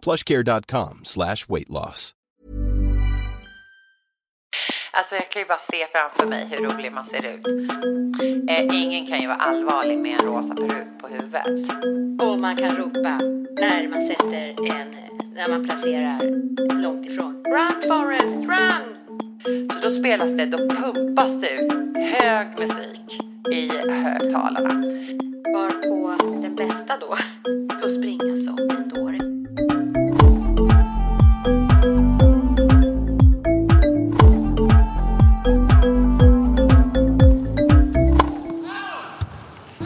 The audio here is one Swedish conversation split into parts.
plushcare.com slash weight loss. Alltså jag kan ju bara se framför mig hur rolig man ser ut. Eh, ingen kan ju vara allvarlig med en rosa peruk på huvudet. Och man kan ropa när man sätter en, när man placerar långt ifrån. Run Forest, run! Så då spelas det, då pumpas det ut hög musik i högtalarna. Var på den bästa då får springa som en dåre.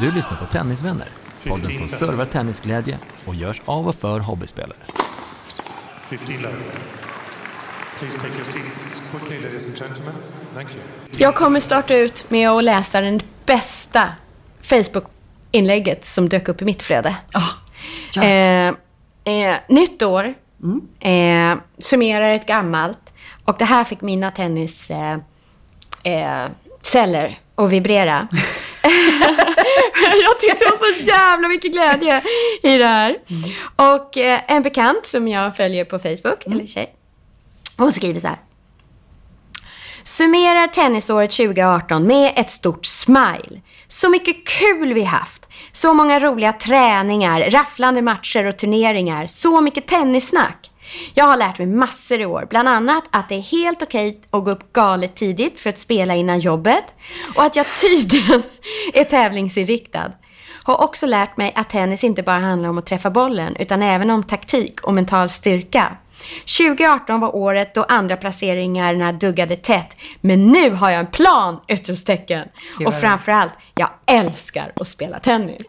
Du lyssnar på Tennisvänner, podden som servar tennisglädje och görs av och för hobbyspelare. 15 love. Please take your seats quickly, ladies and gentlemen. Thank you. Jag kommer starta ut med att läsa den bästa Facebook-inlägget som dök upp i mitt flöde. eh, eh, nytt år. Eh, summerar ett gammalt. Och det här fick mina tennisceller eh, celler att vibrera. jag tyckte det var så jävla mycket glädje i det här. Och eh, en bekant som jag följer på Facebook, eller tjej, hon skriver så här. Summerar tennisåret 2018 med ett stort smile. Så mycket kul vi haft. Så många roliga träningar, rafflande matcher och turneringar. Så mycket tennissnack. Jag har lärt mig massor i år. Bland annat att det är helt okej att gå upp galet tidigt för att spela innan jobbet. Och att jag tydligen är tävlingsinriktad. Har också lärt mig att tennis inte bara handlar om att träffa bollen utan även om taktik och mental styrka. 2018 var året då andra placeringarna duggade tätt. Men nu har jag en plan! Utropstecken. Och framförallt, jag älskar att spela tennis.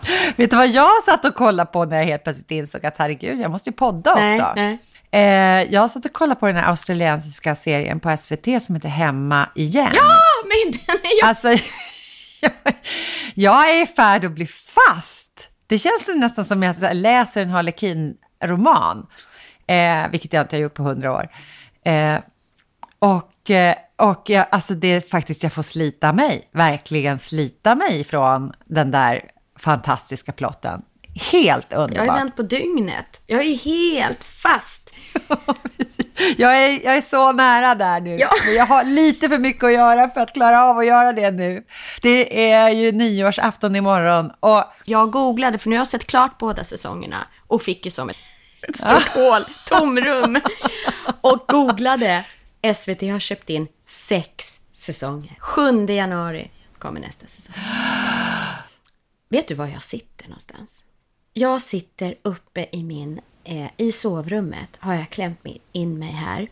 Vet du vad jag satt och kollade på när jag helt plötsligt insåg att herregud, jag måste ju podda Nej, också. nej. Eh, jag satt och kollade på den här australiensiska serien på SVT som heter Hemma igen. Ja, men den är ju... Alltså, jag, jag är i färd att bli fast. Det känns nästan som att jag läser en Harlequin-roman, eh, vilket jag inte har gjort på hundra år. Eh, och eh, och jag, alltså det är faktiskt, jag får slita mig, verkligen slita mig från den där fantastiska plotten. Helt Jag har underbart. vänt på dygnet. Jag är helt fast. Jag är, jag är så nära där nu. Ja. Men jag har lite för mycket att göra för att klara av att göra det nu. Det är ju nyårsafton imorgon och Jag googlade, för nu har jag sett klart båda säsongerna och fick ju som ett, ett stort hål, tomrum. Och googlade. SVT har köpt in sex säsonger. 7 januari kommer nästa säsong. Vet du var jag sitter någonstans? Jag sitter uppe i min, eh, i sovrummet har jag klämt in mig här.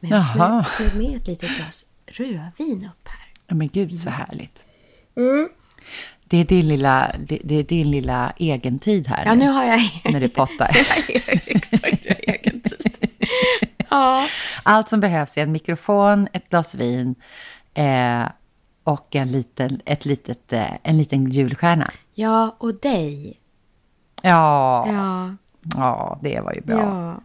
Men jag smög, med ett litet glas rödvin upp här. Ja, men gud så härligt. Det, är din lilla, det, det är din lilla egentid här Ja, nu har jag... när du pottar. Exakt, jag har egen tid. Ja. Allt som behövs är en mikrofon, ett glas vin eh, och en liten, ett litet, eh, en liten julstjärna. Ja, och dig. Ja, ja. Ja, det var ju bra. ja.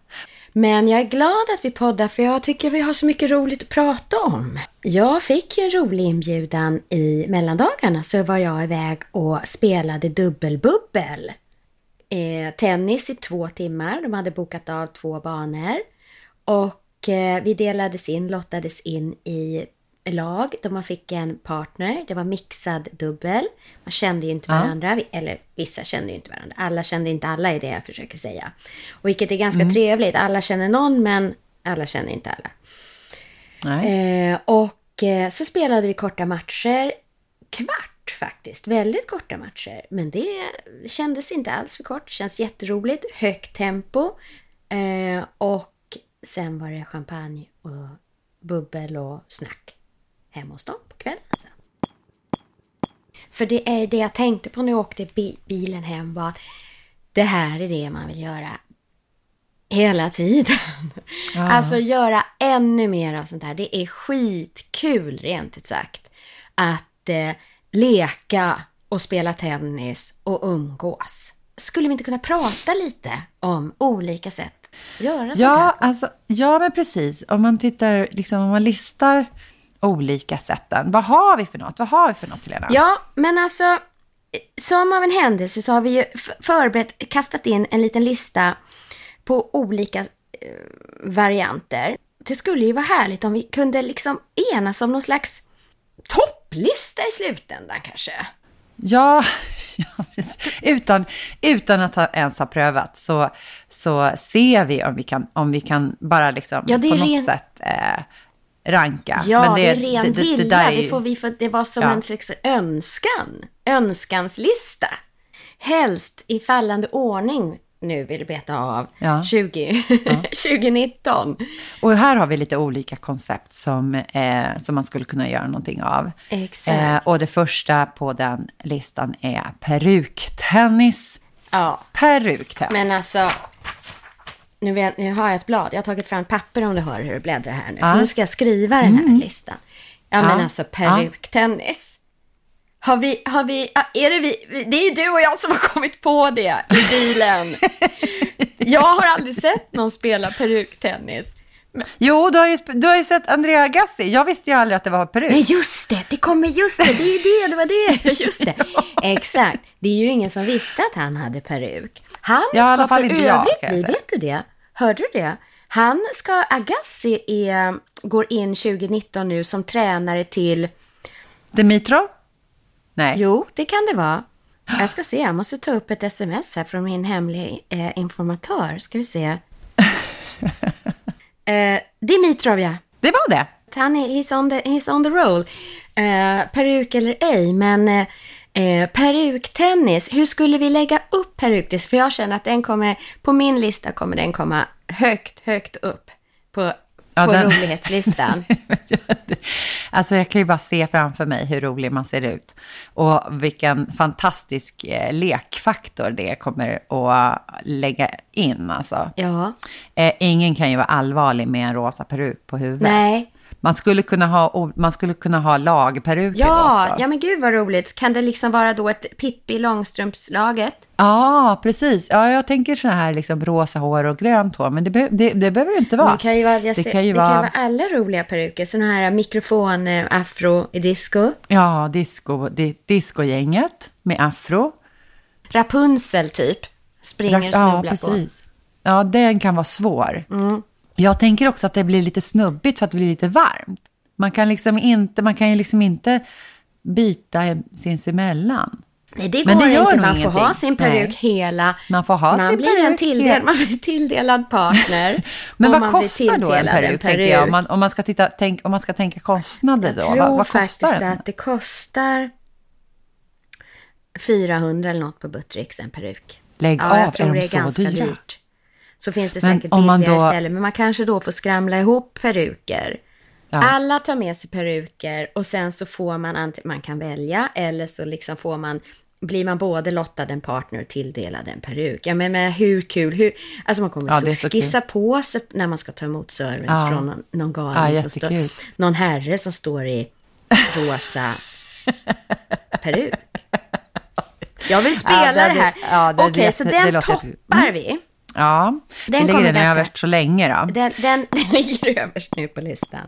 Men jag är glad att vi poddar för jag tycker vi har så mycket roligt att prata om. Jag fick ju en rolig inbjudan i mellandagarna så var jag iväg och spelade dubbelbubbel. Eh, tennis i två timmar. De hade bokat av två banor. Och eh, vi delades in, lottades in i lag då man fick en partner. Det var mixad dubbel. Man kände ju inte varandra. Vi- Eller vissa kände ju inte varandra. Alla kände inte alla är det jag försöker säga. Och vilket är ganska trevligt. Alla känner någon men alla känner inte alla. Eh, och eh, så spelade vi korta matcher. Kvart faktiskt. Väldigt korta matcher. Men det kändes inte alls för kort. Det känns jätteroligt. Högt tempo. Eh, och sen var det champagne och bubbel och snack hemma hos dem på kvällen sen. För det är det jag tänkte på när jag åkte bi- bilen hem var att det här är det man vill göra hela tiden. Alltså göra ännu mer av sånt här. Det är skitkul rent ut sagt. Att eh, leka och spela tennis och umgås. Skulle vi inte kunna prata lite om olika sätt att göra sånt här? Ja, alltså, ja, men precis. Om man tittar, liksom, om man listar olika sätten. Vad har vi för något? Vad har vi för något, Helena? Ja, men alltså som av en händelse så har vi ju förberett, kastat in en liten lista på olika eh, varianter. Det skulle ju vara härligt om vi kunde liksom enas om någon slags topplista i slutändan kanske. Ja, ja utan, utan att ha, ens ha prövat så, så ser vi om vi kan, om vi kan bara liksom Ja, på något ren- sätt eh, ranka. Ja, Men det, är ren det- det- vilja. Det, där är det, får vi för det var som Ja. en slags önskan. Önskanslista. Helst i fallande ordning nu vill beta av Ja. 20, 2019. Och här har vi lite olika koncept som, eh, som man skulle kunna göra någonting av. Exakt. Eh, och det första på den listan är peruktennis. Ja, Peruktennis. men alltså. Nu, vet, nu har jag ett blad. Jag har tagit fram papper om du hör hur du bläddrar här nu. Ja. För nu ska jag skriva den här listan. Ja, men Ja. alltså peruktennis. Har vi, har vi, är det vi, det är ju du och jag som har kommit på det i bilen. Jag har aldrig sett någon spela peruktennis. Jo, du har, ju, du har ju sett Andrea Agassi. Jag visste ju aldrig att det var peruk. Men just det, det kommer just det, det är det, det var det, just det. Exakt, det är ju ingen som visste att han hade peruk. Han Ja, ska för övrigt jag vet du det? Hörde du det? Han ska, Agassi är, går in 2019 nu som tränare till, Dimitrov? Nej. jo, det kan det vara. Jag ska se, jag måste ta upp ett sms här från min hemliga eh, informatör, ska vi se. Eh, Dimitrov, ja. Det var det. Han är he's on the, he's on the roll. Eh, peruk eller ej, men eh, eh, peruktennis. Hur skulle vi lägga upp peruktennis? För jag känner att den kommer, på min lista kommer den komma högt, högt upp på, Ja, på den- rolighetslistan. alltså jag kan ju bara se framför mig hur rolig man ser ut. Och vilken fantastisk eh, lekfaktor det kommer att lägga in. Alltså. ja, Eh, ingen kan ju vara allvarlig med en rosa peruk på huvudet. nej. Man skulle kunna ha, man skulle kunna ha lagperuker Ja, också. ja men gud vad roligt. Kan det liksom vara då ett Pippi Långstrumpslaget? Ja, precis. Ja, jag tänker så här liksom rosa hår och grönt hår, men det, be- det, det behöver det inte vara. Det kan ju vara, ser, kan ju det kan vara, vara alla roliga peruker. Sådana här mikrofon, eh, afro i disco. ja, disco, di, discogänget med afro. Rapunzel typ. Springer och ja, snubblar på. precis. Ja, den kan vara svår. Mm. Jag tänker också att det blir lite snubbigt för att det blir lite varmt. Man kan, liksom inte, man kan ju liksom inte byta sinsemellan. Nej, det Men går det gör inte. Man får ha sin peruk Nej. hela... Man får ha man sin blir en peruk tilldel, hela- Man blir tilldelad partner. Men vad kostar då en tilldelad peruk, tänker jag? Om man, om man, ska, titta, tänk, om man ska tänka kostnader då? Jag tror vad, vad faktiskt kostar det? att det kostar 400 eller något på Buttricks en peruk. Lägg ja, av, jag tror är det de är så ganska dyra? dyrt. Så finns det säkert billigare då- istället. Men man kanske då får skramla ihop peruker. Ja. Alla tar med sig peruker och sen så får man, man kan välja eller så liksom får man, blir man både lottad en partner och tilldelad en peruk. Ja men, men hur kul, hur, alltså man kommer Ja, så skissa på sig när man ska ta emot service Ja. från någon, någon Ja, galning som står, någon herre som står i rosa peruk. Jag vill spela Ja, det- det här. ja, Okej, det- så det den toppar Mm. vi. Ja, Den ligger den ganska- överst så länge då. Den, den, den ligger överst nu på listan.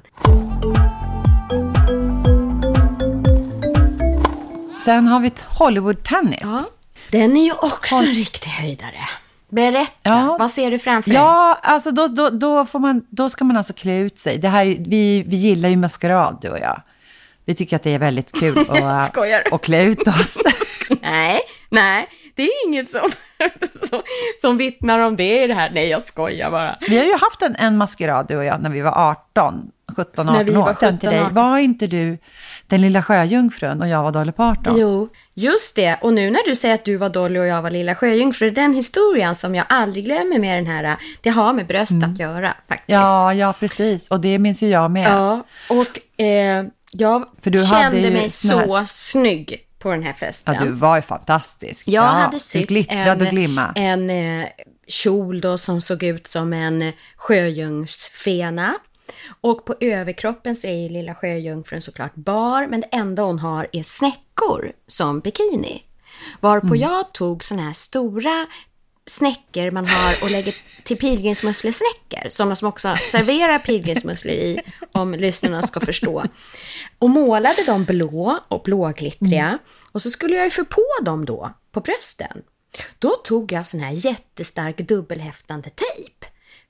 Sen har vi ett Hollywood-tennis. Ja. Den är ju också en riktig höjdare. Berätta, Ja. vad ser du framför dig? Ja, alltså då, då, då, får man, då ska man alltså klä ut sig. Det här, är- vi, vi gillar ju maskerad, du och jag. Vi tycker att det är väldigt kul att, att klä ut oss. Nej, nej, det är inget som, som, som vittnar om det i det här. Nej, jag skojar bara. Vi har ju haft en, en maskerad, du och jag, när vi var 18, 17, 18 När vi var år. Den till 17, dig. 18. Var inte du den lilla sjöjungfrun och jag var Dolly Parton? Jo, just det. Och nu när du säger att du var Dolly och jag var Lilla Sjöjungfru, den historien som jag aldrig glömmer med den här, det har med bröst att göra faktiskt. Mm. Ja, ja, precis. Och det minns ju jag med. Ja, och eh, jag För du hade kände ju mig sån här- så snygg på den här festen. Ja, du var ju fantastisk. Jag ja, hade sytt en, och glimma. en eh, kjol då som såg ut som en sjöjungfrufena. Och på överkroppen så är ju lilla sjöjungfrun såklart bar, men det enda hon har är snäckor som bikini. Varpå jag tog såna här stora snäckor man har och lägger till pilgrimsmusslesnäckor, sådana som också serverar pilgrimsmusslor i, om lyssnarna ska förstå. Och målade dem blå och blåglittriga. Och så skulle jag ju få på dem då, på brösten. Då tog jag sån här jättestark dubbelhäftande tejp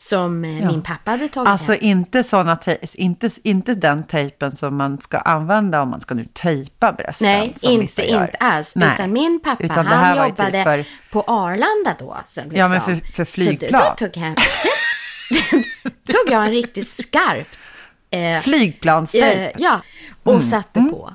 som eh, min pappa hade tagit Alltså hem. inte såna te- inte, inte den tejpen som man ska använda om man ska nu tejpa brösten. Nej, inte, inte alls. Nej. Utan min pappa, Utan han ju typ jobbade för- på Arlanda då. Som Ja, men liksom. för- för Så flygplan. då tog, jag, tog jag en riktigt skarp eh, Flygplanstejp. eh, ja, och satte på.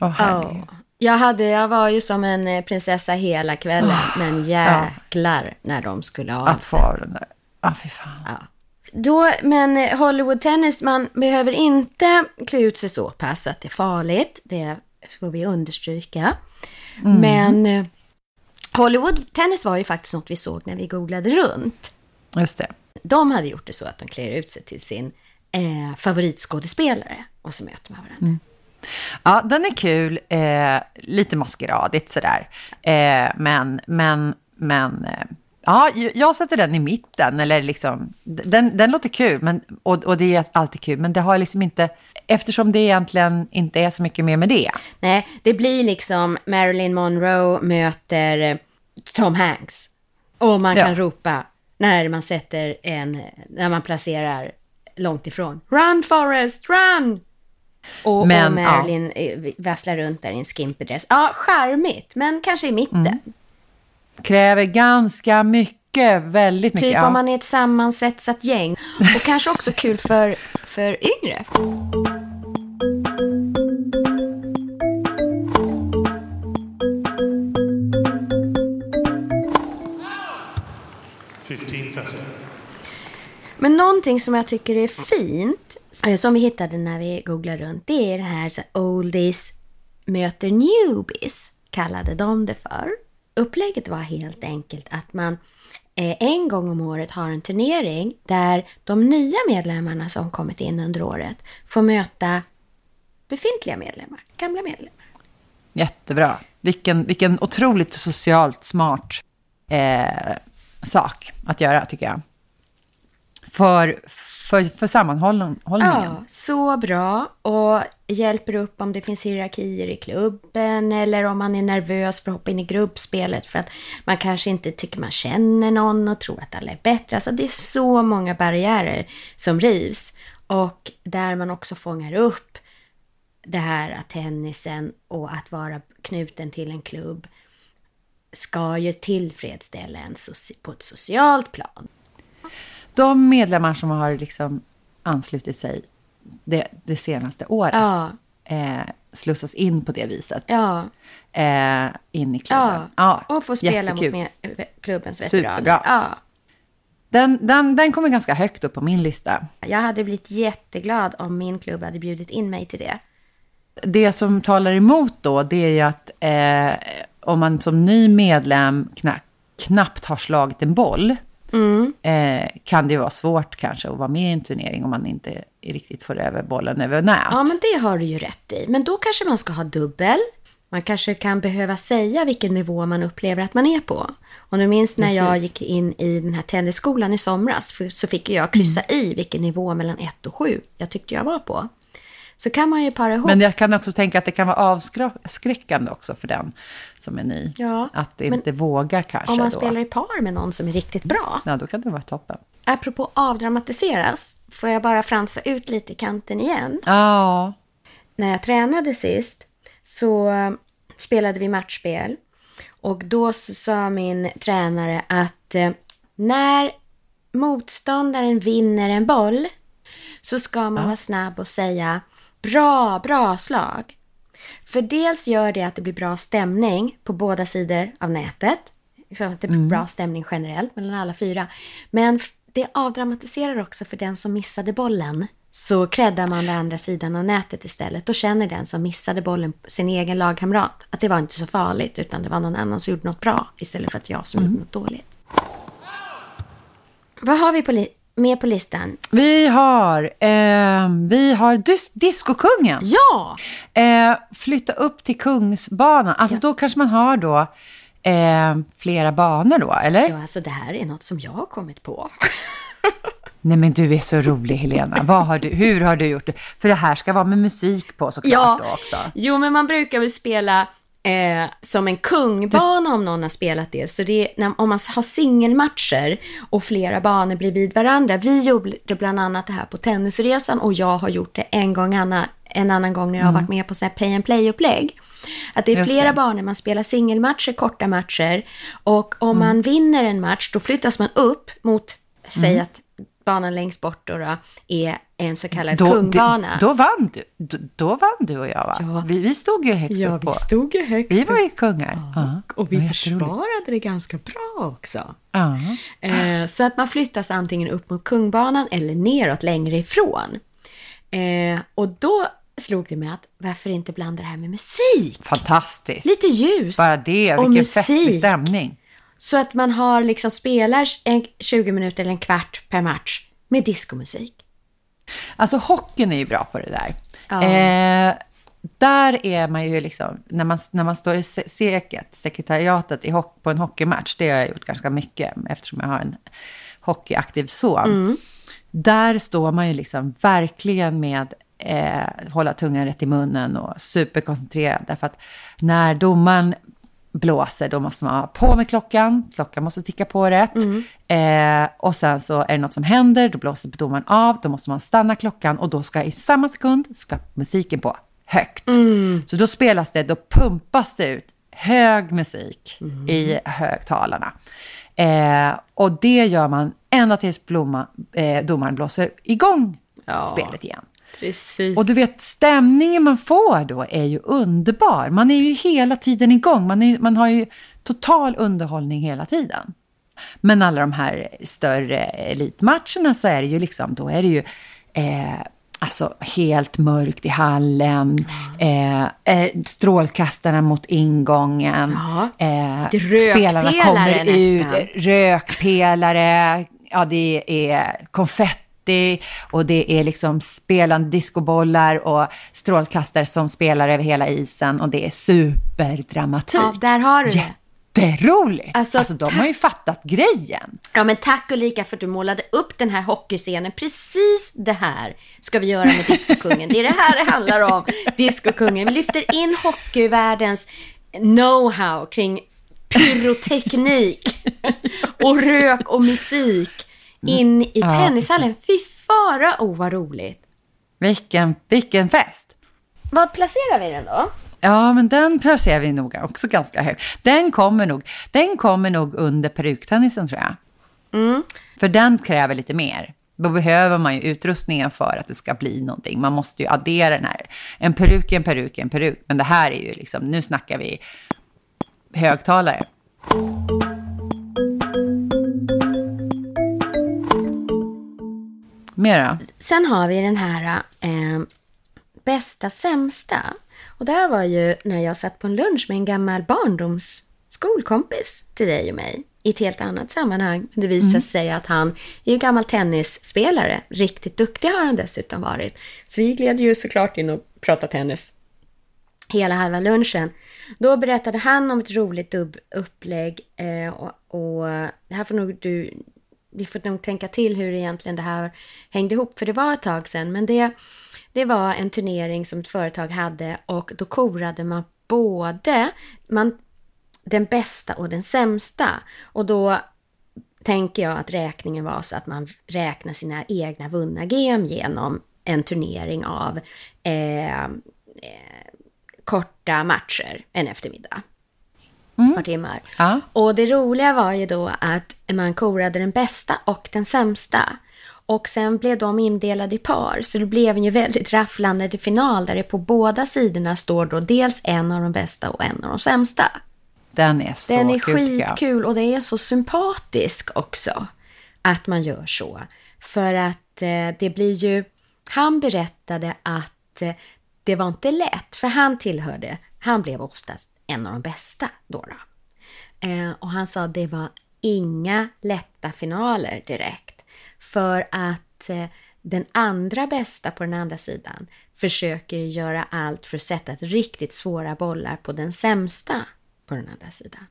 Åh, herregud. Ja. Jag, hade, jag var ju som en eh, prinsessa hela kvällen, men jäklar när de skulle ha Att få den där. Ah, fy fan. Då, men eh, Hollywood Tennis, man behöver inte klä ut sig så pass att det är farligt. Det får vi understryka. Men eh, Hollywood Tennis var ju faktiskt något vi såg när vi googlade runt. Just det. De hade gjort det så att de klär ut sig till sin eh, favoritskådespelare och så möter man varandra. Ja, den är kul. Eh, lite maskeradigt sådär. Eh, men, men, men... Ja, jag sätter den i mitten. Eller liksom, den, den låter kul, men, och, och det är alltid kul. Men det har liksom inte... Eftersom det egentligen inte är så mycket mer med det. Nej, det blir liksom Marilyn Monroe möter eh, Tom Hanks. Och man kan Ja. ropa när man sätter en, när man placerar långt ifrån. Run Forrest, run! Och, Men, och Marilyn eh, vasslar runt där i en skimpy dress. Ja, charmigt, men kanske i mitten. Mm. Kräver ganska mycket, väldigt mycket. Typ ja. om man är ett sammansvetsat gäng. Och kanske också kul för, för yngre. 15.30. Men någonting som jag tycker är fint, eh, som vi hittade när vi googlade runt, det är det här så oldies möter newbies, kallade de det för. Upplägget var helt enkelt att man eh, en gång om året har en turnering där de nya medlemmarna som kommit in under året får möta befintliga medlemmar, gamla medlemmar. Jättebra. Vilken, vilken otroligt socialt smart eh, sak att göra, tycker jag. För, för, för sammanhållningen. Ja, så bra och hjälper upp om det finns hierarkier i klubben eller om man är nervös för att hoppa in i gruppspelet för att man kanske inte tycker man känner någon och tror att alla är bättre. Alltså det är så många barriärer som rivs och där man också fångar upp det här att tennisen och att vara knuten till en klubb ska ju tillfredsställa en på ett socialt plan. De medlemmar som har liksom anslutit sig det, det senaste året Ja. eh, slussas in på det viset. Ja, Eh, in i klubben. ja. och få spela jättekul. mot med, klubbens veteraner. Superbra. Ja. Den, den, den kommer ganska högt upp på min lista. Jag hade blivit jätteglad om min klubb hade bjudit in mig till det. Det som talar emot då, det är ju att eh, om man som ny medlem kna, knappt har slagit en boll, Mm. eh, kan det ju vara svårt kanske att vara med i en turnering om man inte riktigt får över bollen över nät. Ja, men det har du ju rätt i. Men då kanske man ska ha dubbel. Man kanske kan behöva säga vilken nivå man upplever att man är på. Och du minns när jag Precis. gick in i den här tennisskolan i somras, så fick jag kryssa Mm. i vilken nivå mellan 1 och 7 jag tyckte jag var på. Så kan man ju para ihop. Men jag kan också tänka att det kan vara avskräckande också för den som är ny. Ja, att inte våga kanske om man då. spelar i par med någon som är riktigt bra. Ja, då kan det vara toppen. Apropå avdramatiseras, får jag bara fransa ut lite i kanten igen. Ja, när jag tränade sist så eh, spelade vi matchspel. Och då sa min tränare att eh, när motståndaren vinner en boll så ska man vara snabb och säga bra, bra slag. För dels gör det att det blir bra stämning på båda sidor av nätet. Att det blir bra stämning generellt mellan alla fyra. Men det avdramatiserar också för den som missade bollen. Så creddar man den andra sidan av nätet istället. Då känner den som missade bollen, sin egen lagkamrat, att det var inte så farligt utan det var någon annan som gjorde något bra istället för att jag som gjorde något dåligt. Vad har vi på li- med på listan? Vi har, eh, vi har dis- Discokungen. Ja! Eh, flytta upp till Kungsbanan. Alltså då kanske man har då eh, flera banor då, eller? Ja, alltså det här är något som jag har kommit på. Nej men du är så rolig Helena. Vad har du, hur har du gjort det? För det här ska vara med musik på såklart då också. Jo, men man brukar väl spela eh, som en kungbana om någon har spelat det. Så det är om man har singelmatcher och flera banor blir vid varandra. Vi gjorde bland annat det här på tennisresan och jag har gjort det en gång annan, en annan gång när jag har varit med på så här pay and play-upplägg. Att det är Just flera det. banor, man spelar singelmatcher, korta matcher. Och om man vinner en match, då flyttas man upp mot, säg att banan längst bort då, då är en så kallad kungbana. Då, då, vann du, då, då vann du och jag va? Ja. Vi, vi stod ju högst ja, upp på. vi stod ju högst Vi var ju kungar. Ja, Och det vi försvarade det ganska bra också. Ja. Eh, så att man flyttas antingen upp mot kungbanan eller neråt längre ifrån. Eh, och då slog det mig att varför inte blanda det här med musik? Fantastiskt. Lite ljus Bara det, och vilken festlig stämning. Så att man har liksom spelar en 20 minuter eller en kvart per match med diskomusik. Alltså hockeyn är ju bra på det där. Ja. Eh, där är man ju liksom, när man, när man står i se- seket, sekretariatet i hock, på en hockeymatch, det har jag gjort ganska mycket eftersom jag har en hockeyaktiv son. Där står man ju liksom verkligen med eh, hålla tungan rätt i munnen och superkoncentrerad. Därför att när domaren blåser, då måste man ha på med klockan. Klockan måste ticka på rätt. Eh, och sen så är det något som händer, då blåser domaren av, då måste man stanna klockan och då ska i samma sekund ska musiken på högt. Så då spelas det, då pumpas det ut hög musik i högtalarna. Eh, och det gör man ända tills blomma, eh, domaren blåser igång Ja. spelet igen. Precis. Och du vet, stämningen man får då är ju underbar. Man är ju hela tiden igång. Man, är, man har ju total underhållning hela tiden. Men alla de här större elitmatcherna så är det ju liksom, då är det ju eh, alltså helt mörkt i hallen, eh, eh, strålkastarna mot ingången, Ja, eh, spelarna kommer ut, nästan. rökpelare, ja det är konfetti och det är liksom spelande discobollar och strålkastare som spelar över hela isen och det är superdramatik. ja, där har du det. Jätteroligt! Alltså, Alltså, de har ju fattat grejen. Ja, men tack Ulrika för att du målade upp den här hockeyscenen. Precis det här ska vi göra med Discokungen. Det är det här det handlar om, Discokungen. Vi lyfter in hockeyvärldens know-how kring pyroteknik och rök och musik in i Ja, tennishallen. Fy fara, oh vad roligt. Vilken, vilken fest! Var placerar vi den då? Ja, men den placerar vi nog också ganska högt. Den kommer nog, den kommer nog under peruktennisen tror jag. För den kräver lite mer. Då behöver man ju utrustningen för att det ska bli någonting. Man måste ju addera den här. En peruk är en peruk är en peruk. Men det här är ju liksom, nu snackar vi högtalare. Mera? Sen har vi den här eh, bästa sämsta. Och det här var ju när jag satt på en lunch med en gammal barndomsskolkompis till dig och mig. I ett helt annat sammanhang. Det visade sig att han är ju gammal tennisspelare. Riktigt duktig har han dessutom varit. Så vi gled ju såklart in och pratade tennis hela halva lunchen. Då berättade han om ett roligt dubbupplägg eh, och, och det här får nog du, vi får nog tänka till hur egentligen det här hängde ihop, för det var ett tag sedan, men det, det var en turnering som ett företag hade och då korade man både man, den bästa och den sämsta. Och då tänker jag att räkningen var så att man räknar sina egna vunna gem genom en turnering av eh, eh, korta matcher en eftermiddag. Ett par timmar. Ja. Och det roliga var ju då att man korade den bästa och den sämsta. Och sen blev de indelade i par, så det blev ju väldigt rafflande final där det på båda sidorna står då dels en av de bästa och en av de sämsta. Den är så Den är kul, skitkul och det är så sympatisk också att man gör så. För att eh, det blir ju, han berättade att eh, det var inte lätt, för han tillhörde, han blev oftast en av de bästa då. då. Eh, och han sa att det var inga lätta finaler direkt. För att eh, den andra bästa på den andra sidan försöker göra allt för att sätta ett riktigt svåra bollar på den sämsta på den andra sidan.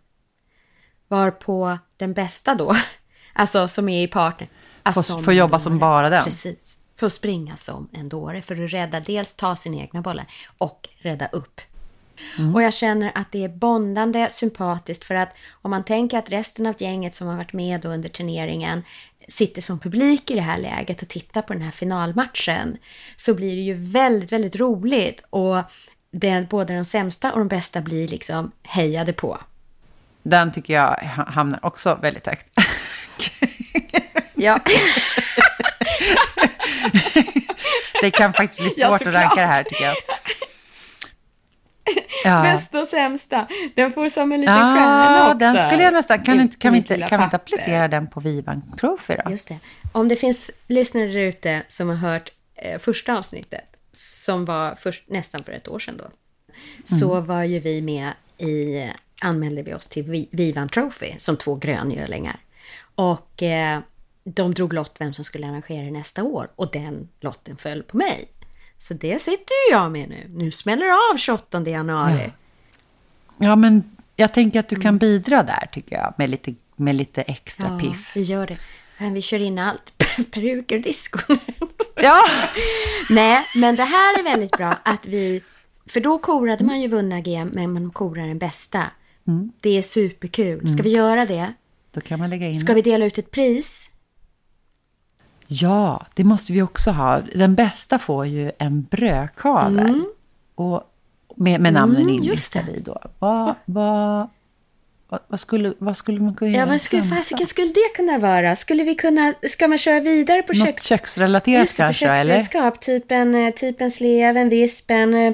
Varpå den bästa då, alltså som är i partner... Alltså Får- får jobba som bara den. Precis. Får springa som en dåre för att rädda, dels ta sina egna bollar och rädda upp. Och jag känner att det är bondande, sympatiskt för att om man tänker att resten av gänget som har varit med under turneringen sitter som publik i det här läget och tittar på den här finalmatchen så blir det ju väldigt, väldigt roligt och den, både de sämsta och de bästa blir liksom hejade på. Den tycker jag ha- hamnar också väldigt högt. Ja, Det kan faktiskt bli Ja, svårt att ranka det här tycker jag. Ja. bästa och sämsta. Den får som en liten stjärna Ja, också. den skulle jag nästan... Kan, inte, kan, vi inte, kan vi inte applicera den på Vivan Trophy då? Just det. Om det finns lyssnare där ute som har hört eh, första avsnittet, som var först, nästan för ett år sedan då, så var ju vi med i, anmälde vi oss till Vi- Vivan Trophy som två gröngölingar. Och eh, de drog lott vem som skulle arrangera det nästa år och den lotten föll på mig. Så det sitter ju jag med nu. Nu smäller det av 28 januari. Ja, men jag tänker att du kan bidra där tycker jag, med lite, med lite extra Ja, piff. vi gör det. Men vi kör in allt. Peruker och disco. Ja! Nej, men det här är väldigt bra att vi... För då korade man ju vunna GM, men man korar den bästa. Det är superkul. Ska vi göra det? Då kan man lägga in... Ska vi dela ut ett pris? Ja, det måste vi också ha. Den bästa får ju en brödkavel. Och med, med namnen Mm, inlistade i då. Vad, vad, vad, skulle, vad skulle man kunna Ja, göra? vad skulle, fasiken skulle det kunna vara? Skulle vi kunna... Ska man köra vidare på Något köks... köksrelaterat Just kanske, köksredskap? Typ en, eh, typ en slev, en visp, en... eh,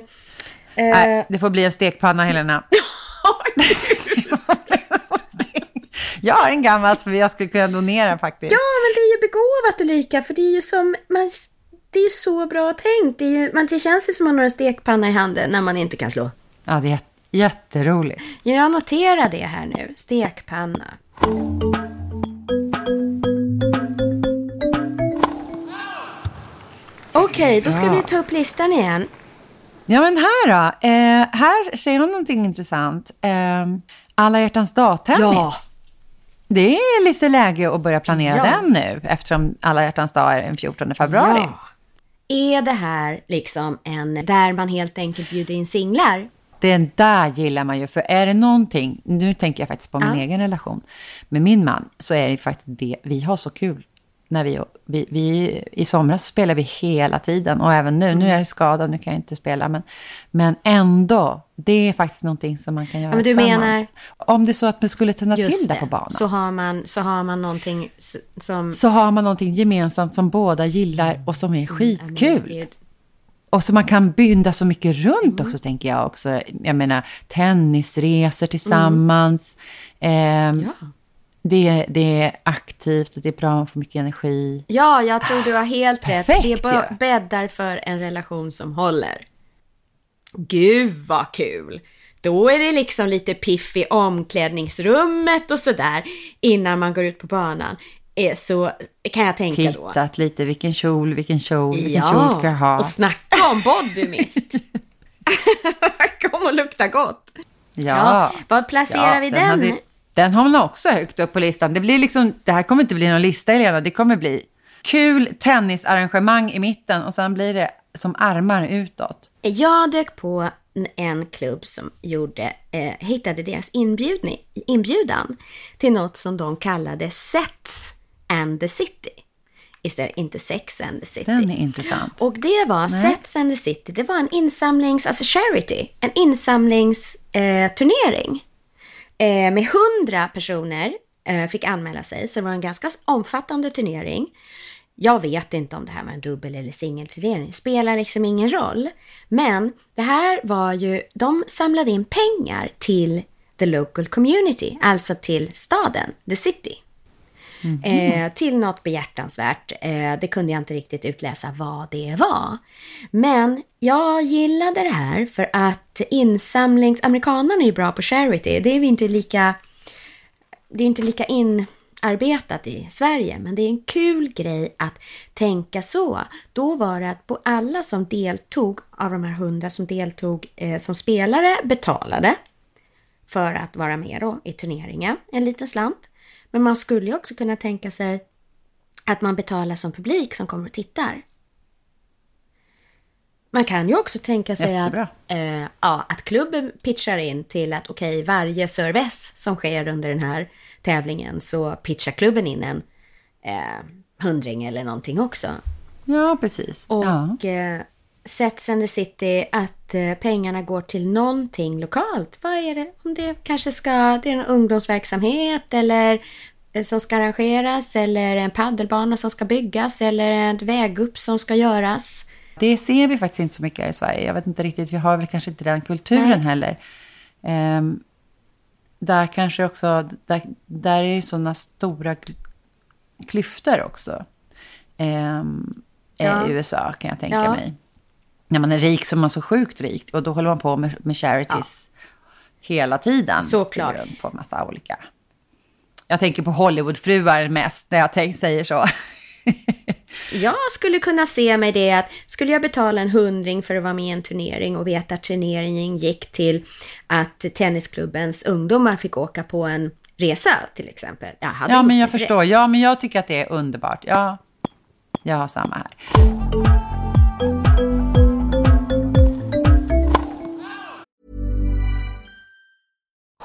Nej, det får bli en stekpanna, Helena. jag har en gammal som jag skulle kunna donera faktiskt. Ja, men det är ju begåvat Ulrika, för det är ju som... Man, det är ju så bra tänkt. Det, är ju, man, det känns ju som att man har en stekpanna i handen när man inte kan slå. Ja, det är jät- jätteroligt. Jag noterar det här nu. Stekpanna. Okej, då ska vi ta upp listan igen. Ja, men här då. Eh, här ser jag någonting intressant. Eh, alla hjärtans dag-tennis. Ja. Det är lite läge att börja planera Ja. den nu, eftersom alla hjärtans dag är den 14 februari. Ja. Är det här liksom en där man helt enkelt bjuder in singlar? Den där gillar man ju, för är det någonting, nu tänker jag faktiskt på min Ja. egen relation med min man, så är det faktiskt det, vi har så kul. När vi, vi, vi, I somras spelar vi hela tiden och även nu, nu är jag ju skadad, nu kan jag inte spela, men, men ändå, det är faktiskt någonting som man kan göra men du tillsammans. menar- Om det är så att man skulle tända till det. på banan, Så så. har man, så har man någonting som... har man någonting gemensamt som båda gillar och som är Mm, skitkul. Och så man kan binda så mycket runt också, tänker jag också. Jag menar, tennisresor tillsammans. Ehm, Ja. Det, det är aktivt och det är bra, man får mycket energi. Ja, jag tror du har helt rätt. Perfekt Det ju. bäddar för en relation som håller. Gud vad kul! Då är det liksom lite piff i omklädningsrummet och sådär innan man går ut på banan. Eh, Så kan jag tänka då. Tittat lite, vilken kjol, vilken kjol, vilken kjol ska jag ha? och snacka om body mist. Kom och lukta gott. Ja, var placerar vi den? hade- den har man också högt upp på listan. Det, blir liksom, det här kommer inte bli någon lista, Helena. Det kommer bli kul tennisarrangemang i mitten och sen blir det som armar utåt. Jag dök på en klubb som gjorde, eh, hittade deras inbjudning, inbjudan till något som de kallade Sets and the City. Istället inte Sex and the City. Den är intressant. Och det var Sets and the City, det var en insamlings, alltså charity, en insamlingsturnering. Eh, turnering eh, med hundra personer eh, fick anmäla sig, så det var en ganska omfattande turnering. Jag vet inte om det här var en dubbel eller singelturnering, spelar liksom ingen roll. Men det här var ju, de samlade in pengar till the local community, alltså till staden, the city. Mm. Eh, till något behjärtansvärt. Eh, det kunde jag inte riktigt utläsa vad det var. Men jag gillade det här för att insamlings... Amerikanerna är ju bra på charity. Det är vi inte lika det är inte lika inarbetat i Sverige, men det är en kul grej att tänka så. Då var det att på alla som deltog, av de här hundra som deltog eh, som spelare, betalade för att vara med då i turneringen, en liten slant. Men man skulle ju också kunna tänka sig att man betalar som publik som kommer och tittar. Man kan ju också tänka sig att, eh, ja, att klubben pitchar in till att okej, okay, varje service som sker under den här tävlingen så pitchar klubben in en eh, hundring eller någonting också. Ja, precis. Och ja. eh, Sets and the City att eh, pengarna går till någonting lokalt. Vad är det? Om det kanske ska, det är en ungdomsverksamhet eller eh, som ska arrangeras eller en paddelbana som ska byggas eller en vägupp som ska göras. Det ser vi faktiskt inte så mycket här i Sverige. Jag vet inte riktigt, vi har väl kanske inte den kulturen Nej. heller. Um, där kanske också, där, där är det sådana stora klyftor också. Um, ja. I USA kan jag tänka ja. mig. När man är rik så är man så sjukt rik och då håller man på med, med charities ja. hela tiden. Såklart. På massa olika. Jag tänker på Hollywoodfruar mest när jag tänk, säger så. Jag skulle kunna se mig det att skulle jag betala en hundring för att vara med i en turnering och veta att turneringen gick till att tennisklubbens ungdomar fick åka på en resa till exempel. Jag ja, men jag förstår. Ja, men jag tycker att det är underbart. Ja, jag har samma här.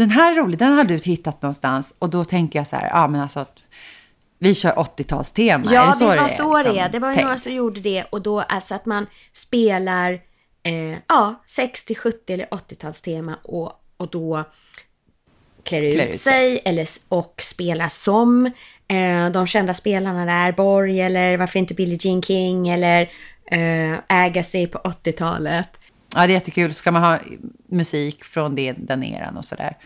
Den här är rolig, den har du hittat någonstans och då tänker jag så här, ja men alltså vi kör 80-talstema. Ja, det, var så det är. Liksom, det var ju några som gjorde det och då alltså att man spelar eh, ja, 60, 70 eller 80-talstema och, och då klär ut, klär ut sig, sig eller, och spelar som eh, de kända spelarna där, Borg eller varför inte Billie Jean King eller eh, Agassi på 80-talet. Ja, det är jättekul. Ska man ha musik från det, den eran och sådär.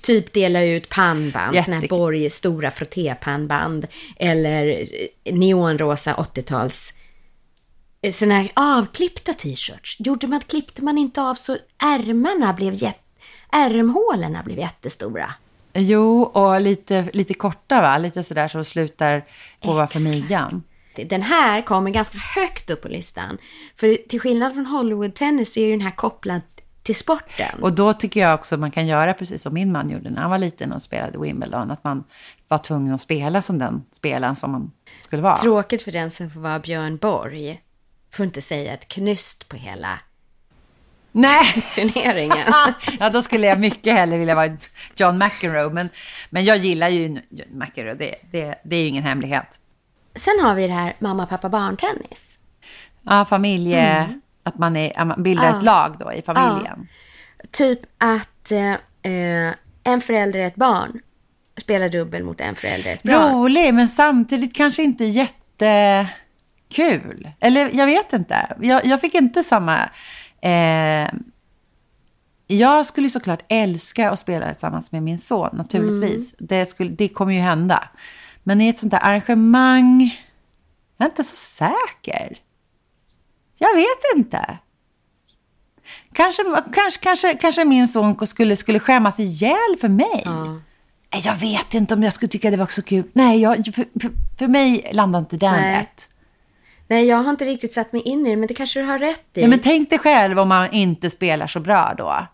Typ dela ut pannband, sådana här Borg stora frottépannband. Eller neonrosa 80-tals sådana här avklippta t-shirts. Gjorde man, klippte man inte av så ärmarna blev jätte, ärmhålorna blev jättestora. Jo, och lite, lite korta va? Lite sådär som slutar ovanför midjan. Den här kommer ganska högt upp på listan. För till skillnad från Hollywood-tennis så är den här kopplad till sporten. Och då tycker jag också man kan göra precis som min man gjorde när han var liten och spelade Wimbledon. Att man var tvungen att spela som den spelaren som man skulle vara. Tråkigt för den som får vara Björn Borg. Får inte säga ett knyst på hela Nej. turneringen. ja, då skulle jag mycket hellre vilja vara John McEnroe. Men, men jag gillar ju McEnroe, det, det, det är ju ingen hemlighet. Sen har vi det här mamma, pappa, barn-tennis. Ja, familje... Mm. Att man, är, att man bildar ja. ett lag då i familjen. Ja. Typ att eh, en förälder är ett barn spelar dubbel mot en förälder ett barn. Rolig, men samtidigt kanske inte jättekul. Eller jag vet inte. Jag, jag fick inte samma... Eh, jag skulle såklart älska att spela tillsammans med min son, naturligtvis. Mm. Det, skulle, det kommer ju hända. Men i ett sånt där arrangemang, jag är inte så säker. Jag vet inte. Kanske, kanske, kanske, kanske min son skulle, skulle skämmas ihjäl för mig. Ja. Jag vet inte om jag skulle tycka det var så kul. Nej, jag, för, för, mig landar inte den Nej. rätt. Nej, jag har inte riktigt satt mig in i det, men det kanske du har rätt i. Ja, men tänk dig själv om man inte spelar så bra då.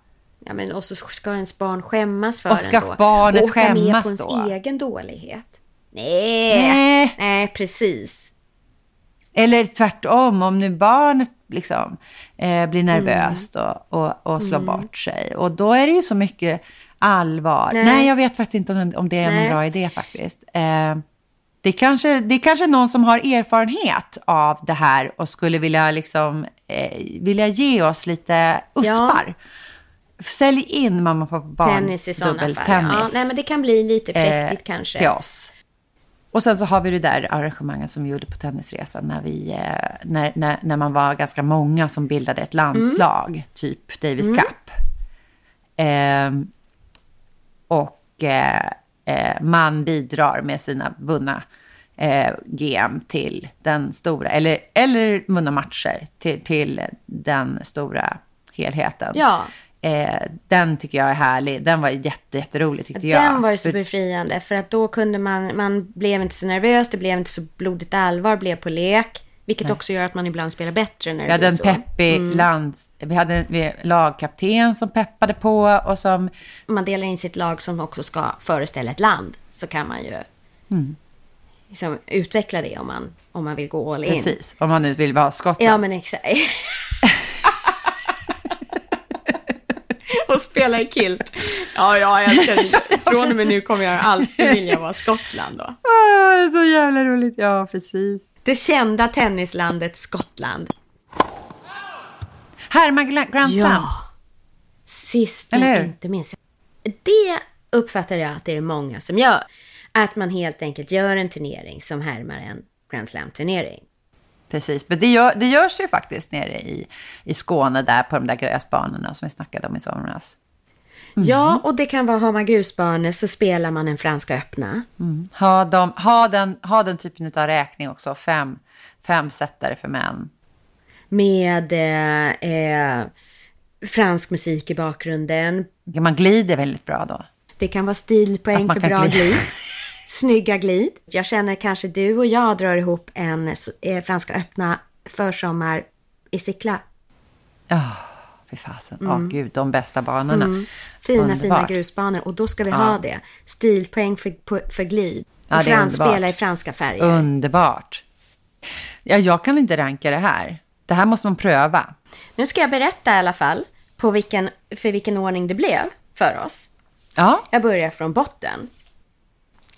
Ja, men och så ska ens barn skämmas för Och ska en då. barnet och åka med skämmas på ens då? egen dålighet. Nej. Nej. Nej, precis. Eller tvärtom, om nu barnet liksom, eh, blir nervöst och, och, och slår bort sig. Och då är det ju så mycket allvar. Nej, Nej. jag vet faktiskt inte om, om det är Nej. någon bra idé faktiskt. Eh, det, kanske, det är kanske någon som har erfarenhet av det här och skulle vilja, liksom, eh, vilja ge oss lite uspar. Sälj in mamma, pappa, barn, Tennis i sådana fall. dubbeltennis. Ja, nej, men det kan bli lite präktigt eh, kanske. Till oss. Och sen så har vi det där arrangemanget som vi gjorde på tennisresan när, vi, eh, när, när, när man var ganska många som bildade ett landslag, typ Davis Cup. Ehm, och eh, eh, man bidrar med sina vunna eh, GM till den stora, eller, eller vunna matcher till, till den stora helheten. Ja. Eh, den tycker jag är härlig. Den var jätte, jätterolig tyckte jag. Den var ju så befriande för att då kunde man, man blev inte så nervös, det blev inte så blodigt allvar, blev på lek. Vilket också gör att man ibland spelar bättre när Vi det hade blir en så. peppig lands... Vi hade en vi, lagkapten som peppade på och som... Om man delar in sitt lag som också ska föreställa ett land så kan man ju Mm. liksom utveckla det om man, om man vill gå all in. Precis, om man nu vill vara Skottland. Ja, men exakt. och spela i kilt. Ja, jag älskar det. Från och med nu kommer jag alltid vilja vara Skottland då. Åh, så jävla roligt. Ja, precis. Det kända tennislandet Skottland. Härma Grand Ja. Slams. Sist Eller men inte minst. Det uppfattar jag att det är många som gör. Att man helt enkelt gör en turnering som härmar en Grand Slam-turnering. Precis, men det, gör, det görs ju faktiskt nere i, i Skåne där på de där gräsbanorna som vi snackade om i somras. Ja, och det kan vara, har man grusbanor så spelar man en Franska öppna. Ha, dem, ha, den, ha den typen av räkning också, fem, fem sättare för män. Med eh, eh, fransk musik i bakgrunden. Man glider väldigt bra då. Det kan vara stilpoäng för bra glid. Snygga glid. Jag känner kanske du och jag drar ihop en eh, Franska öppna försommar i Sickla. Ja, fy fasen. Ja, gud, de bästa banorna. Mm. Fina, fina Underbart. grusbanor. Och då ska vi ha det. Stilpoäng för, för glid. Ja, och frans, spela i franska färger. Underbart. Ja, jag kan inte ranka det här. Det här måste man pröva. Nu ska jag berätta i alla fall på vilken, för vilken ordning det blev för oss. Ja, Jag börjar från botten.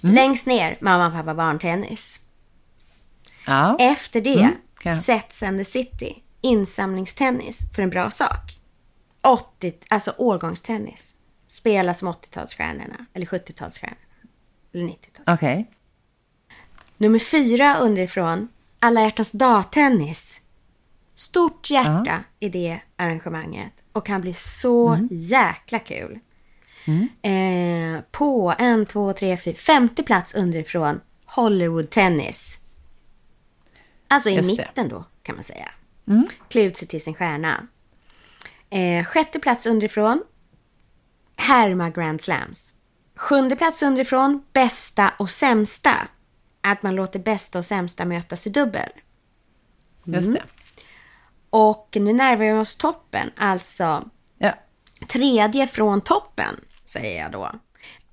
Mm. Längst ner, mamma, pappa, barntennis. ja. Efter det, Mm, jag- Sets and the City. Insamlingstennis för en bra sak. 80, alltså årgångstennis. Spela som 80-talsstjärnorna. Eller 70-talsstjärnorna. Eller 90-tals. okej. Nummer fyra underifrån. Alla hjärtans dag-tennis. Stort hjärta i det arrangemanget. Och kan bli så Mm. jäkla kul. Eh, på en, två, tre, fyra, femte plats underifrån. Hollywood tennis. Alltså i Just det. mitten då, kan man säga. Klä ut sig till sin stjärna. Eh, sjätte plats underifrån. Härma Grand Slams. Sjunde plats underifrån. Bästa och sämsta. Att man låter bästa och sämsta mötas i dubbel. Just Mm. det. Och nu närmar vi oss toppen. Alltså Ja. tredje från toppen, säger jag då.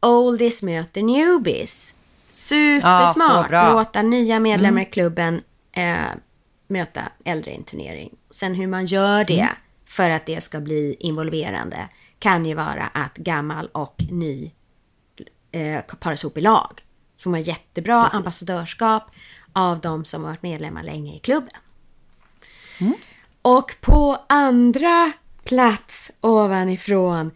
Oldies möter newbies. Supersmart. Ja. Låta nya medlemmar i klubben eh, möta äldre i en turnering. Sen hur man gör det för att det ska bli involverande kan ju vara att gammal och ny eh, paras ihop i lag. Får man jättebra ambassadörskap av de som har varit medlemmar länge i klubben. Och på andra plats ovanifrån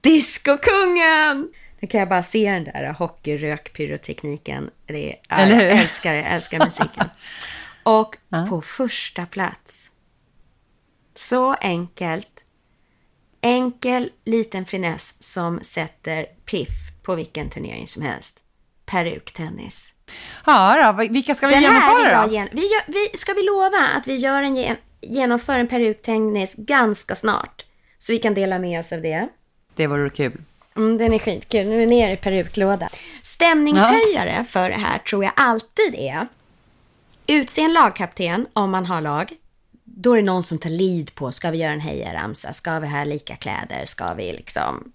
Discokungen! Nu kan jag bara se den där hockeyrökpyrotekniken. Det är, ja, Eller hur? jag älskar det, jag älskar musiken. Och på första plats, så enkelt, enkel liten finess som sätter piff på vilken turnering som helst. Peruktennis. Ja, då, vilka ska vi Den genomföra då? gen- vi gör, vi, Ska vi lova att vi gör en, gen- genomföra en peruktennis ganska snart. Så vi kan dela med oss av det. Det vore kul. Mm, den är skitkul. Nu är vi nere i peruklåda. Stämningshöjare ja. för det här tror jag alltid är utse en lagkapten om man har lag. Då är det någon som tar lead på, ska vi göra en hejaramsa? Ska vi ha lika kläder? Ska vi liksom,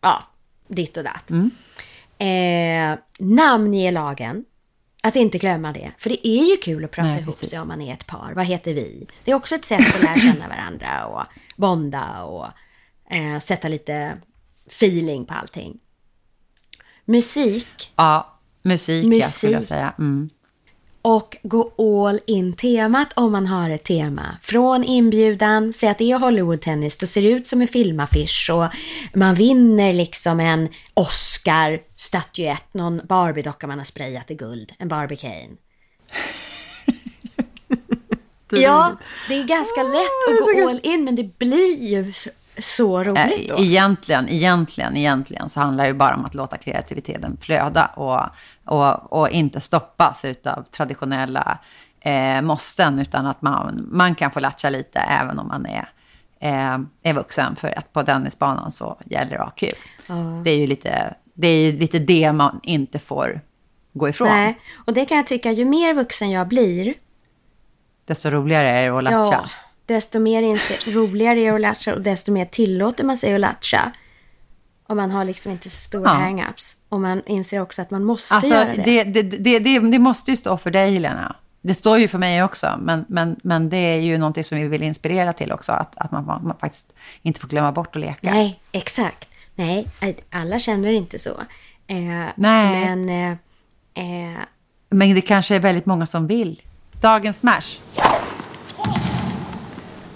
ja, ditt och datt. Mm. Eh, namnge lagen. Att inte glömma det. För det är ju kul att prata Nej, ihop sig om man är ett par. Vad heter vi? Det är också ett sätt att lära känna varandra och bonda och eh, sätta lite feeling på allting. Musik. Ja, musik, musik. Ja, skulle jag säga. Mm. Och gå all in temat om man har ett tema. Från inbjudan, säg att det är Hollywood-tennis, då ser det ut som en filmaffisch och man vinner liksom en Oscar-statyett, någon Barbie-docka man har sprayat i guld, en Barbie Kane. ja, det är ganska lätt att gå all in, men det blir ju så roligt då. Egentligen, egentligen, egentligen så handlar det ju bara om att låta kreativiteten flöda och, och, och inte stoppas av traditionella eh, måsten, utan att man, man kan få latcha lite även om man är, eh, är vuxen. För att på tennisbanan så gäller det kul. Mm. Det är ju lite det, är ju lite det man inte får gå ifrån. Nej, och det kan jag tycka, ju mer vuxen jag blir, desto roligare är det att latcha. Ja, desto mer roligare är det att latcha och desto mer tillåter man sig att latcha. Om man har liksom inte så stora ja. hang-ups. Och man inser också att man måste alltså, göra det. Det, det, det. det, det måste ju stå för dig, Helena. Det står ju för mig också, men, men, men det är ju någonting som vi vill inspirera till också. Att, att man, man faktiskt inte får glömma bort att leka. Nej, exakt. Nej, alla känner inte så. Eh, Nej. Men, eh, eh, men det kanske är väldigt många som vill. Dagens smash.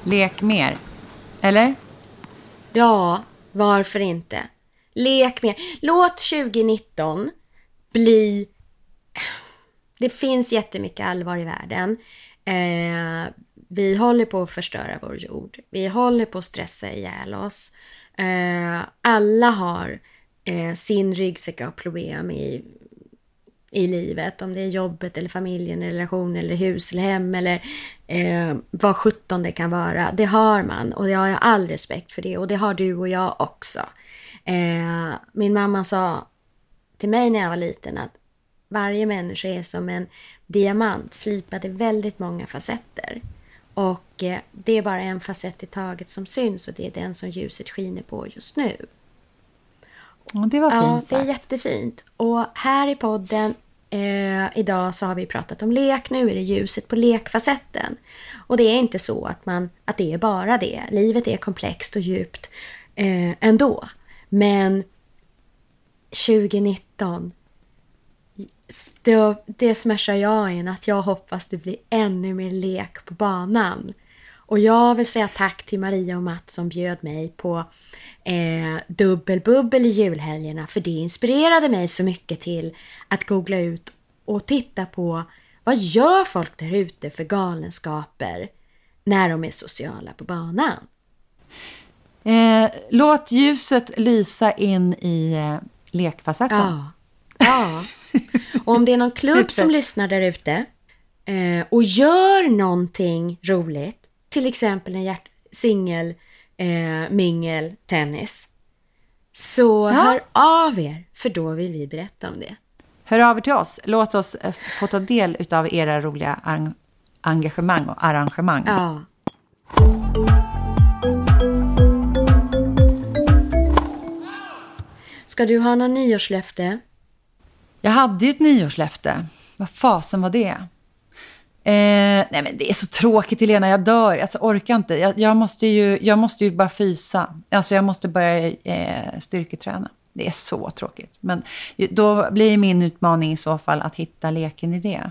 Lek mer. Eller? Ja, varför inte? Lek mer. Låt 2019 bli... Det finns jättemycket allvar i världen. Eh, vi håller på att förstöra vår jord. Vi håller på att stressa ihjäl oss. Eh, alla har eh, sin ryggsäck av problem i i livet. Om det är jobbet eller familjen, eller relation eller hus eller hem eller eh, vad sjutton det kan vara. Det har man och jag har all respekt för det och det har du och jag också. Eh, min mamma sa till mig när jag var liten att varje människa är som en diamant slipad i väldigt många facetter. Och eh, det är bara en facett i taget som syns och det är den som ljuset skiner på just nu. Det var fint Ja, det är jättefint. Och här i podden Eh, idag så har vi pratat om lek, nu är det ljuset på lekfacetten. Och det är inte så att, man, att det är bara det. Livet är komplext och djupt eh, ändå. Men 2019, det, det smashar jag in att jag hoppas det blir ännu mer lek på banan. Och jag vill säga tack till Maria och Mats som bjöd mig på eh, dubbelbubbel i julhelgerna för det inspirerade mig så mycket till att googla ut och titta på vad gör folk där ute för galenskaper när de är sociala på banan? Eh, låt ljuset lysa in i eh, lekfacetten. Ja. ja. Och om det är någon klubb som lyssnar där ute eh, och gör någonting roligt, till exempel en singel eh, mingel, tennis. Så ja. hör av er, för då vill vi berätta om det. Hör av er till oss. Låt oss eh, få ta del av era roliga engagemang och arrangemang. Ja. Ska du ha någon nyårslöfte? Jag hade ju ett nyårslöfte. Vad fasen var det? Eh, nej men det är så tråkigt Helena, jag dör. Alltså orkar inte. Jag, jag, måste, ju, jag måste ju bara fysa. Alltså jag måste börja eh, styrketräna. Det är så tråkigt. Men då blir min utmaning i så fall att hitta leken i det.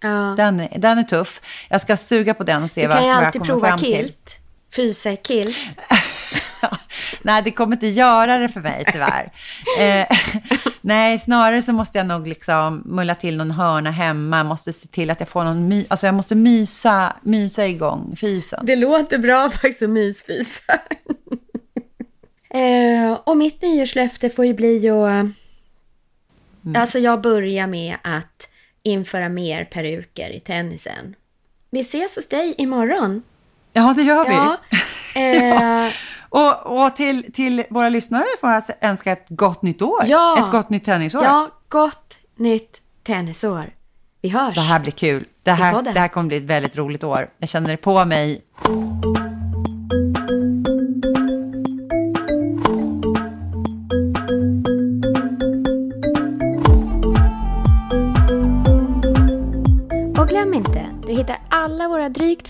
Ja. Den, den är tuff. Jag ska suga på den och se vad, jag kommer fram till. Du kan ju alltid prova kilt. Fysa kilt. nej, det kommer inte göra det för mig tyvärr. eh, nej, snarare så måste jag nog liksom mulla till någon hörna hemma. Måste se till att jag får någon my Alltså jag måste mysa, mysa igång fysen. Det låter bra faktiskt att mysfysa. eh, och mitt nyårslöfte får ju bli att... Mm. Alltså jag börjar med att införa mer peruker i tennisen. vi ses hos dig imorgon. Ja, det gör vi. Ja, eh, Och, och till, till våra lyssnare får jag önska ett gott nytt år. Ja. Ett gott nytt tennisår. ja, gott nytt tennisår. Vi hörs. Det här blir kul. Det här, det här kommer bli ett väldigt roligt år. Jag känner det på mig.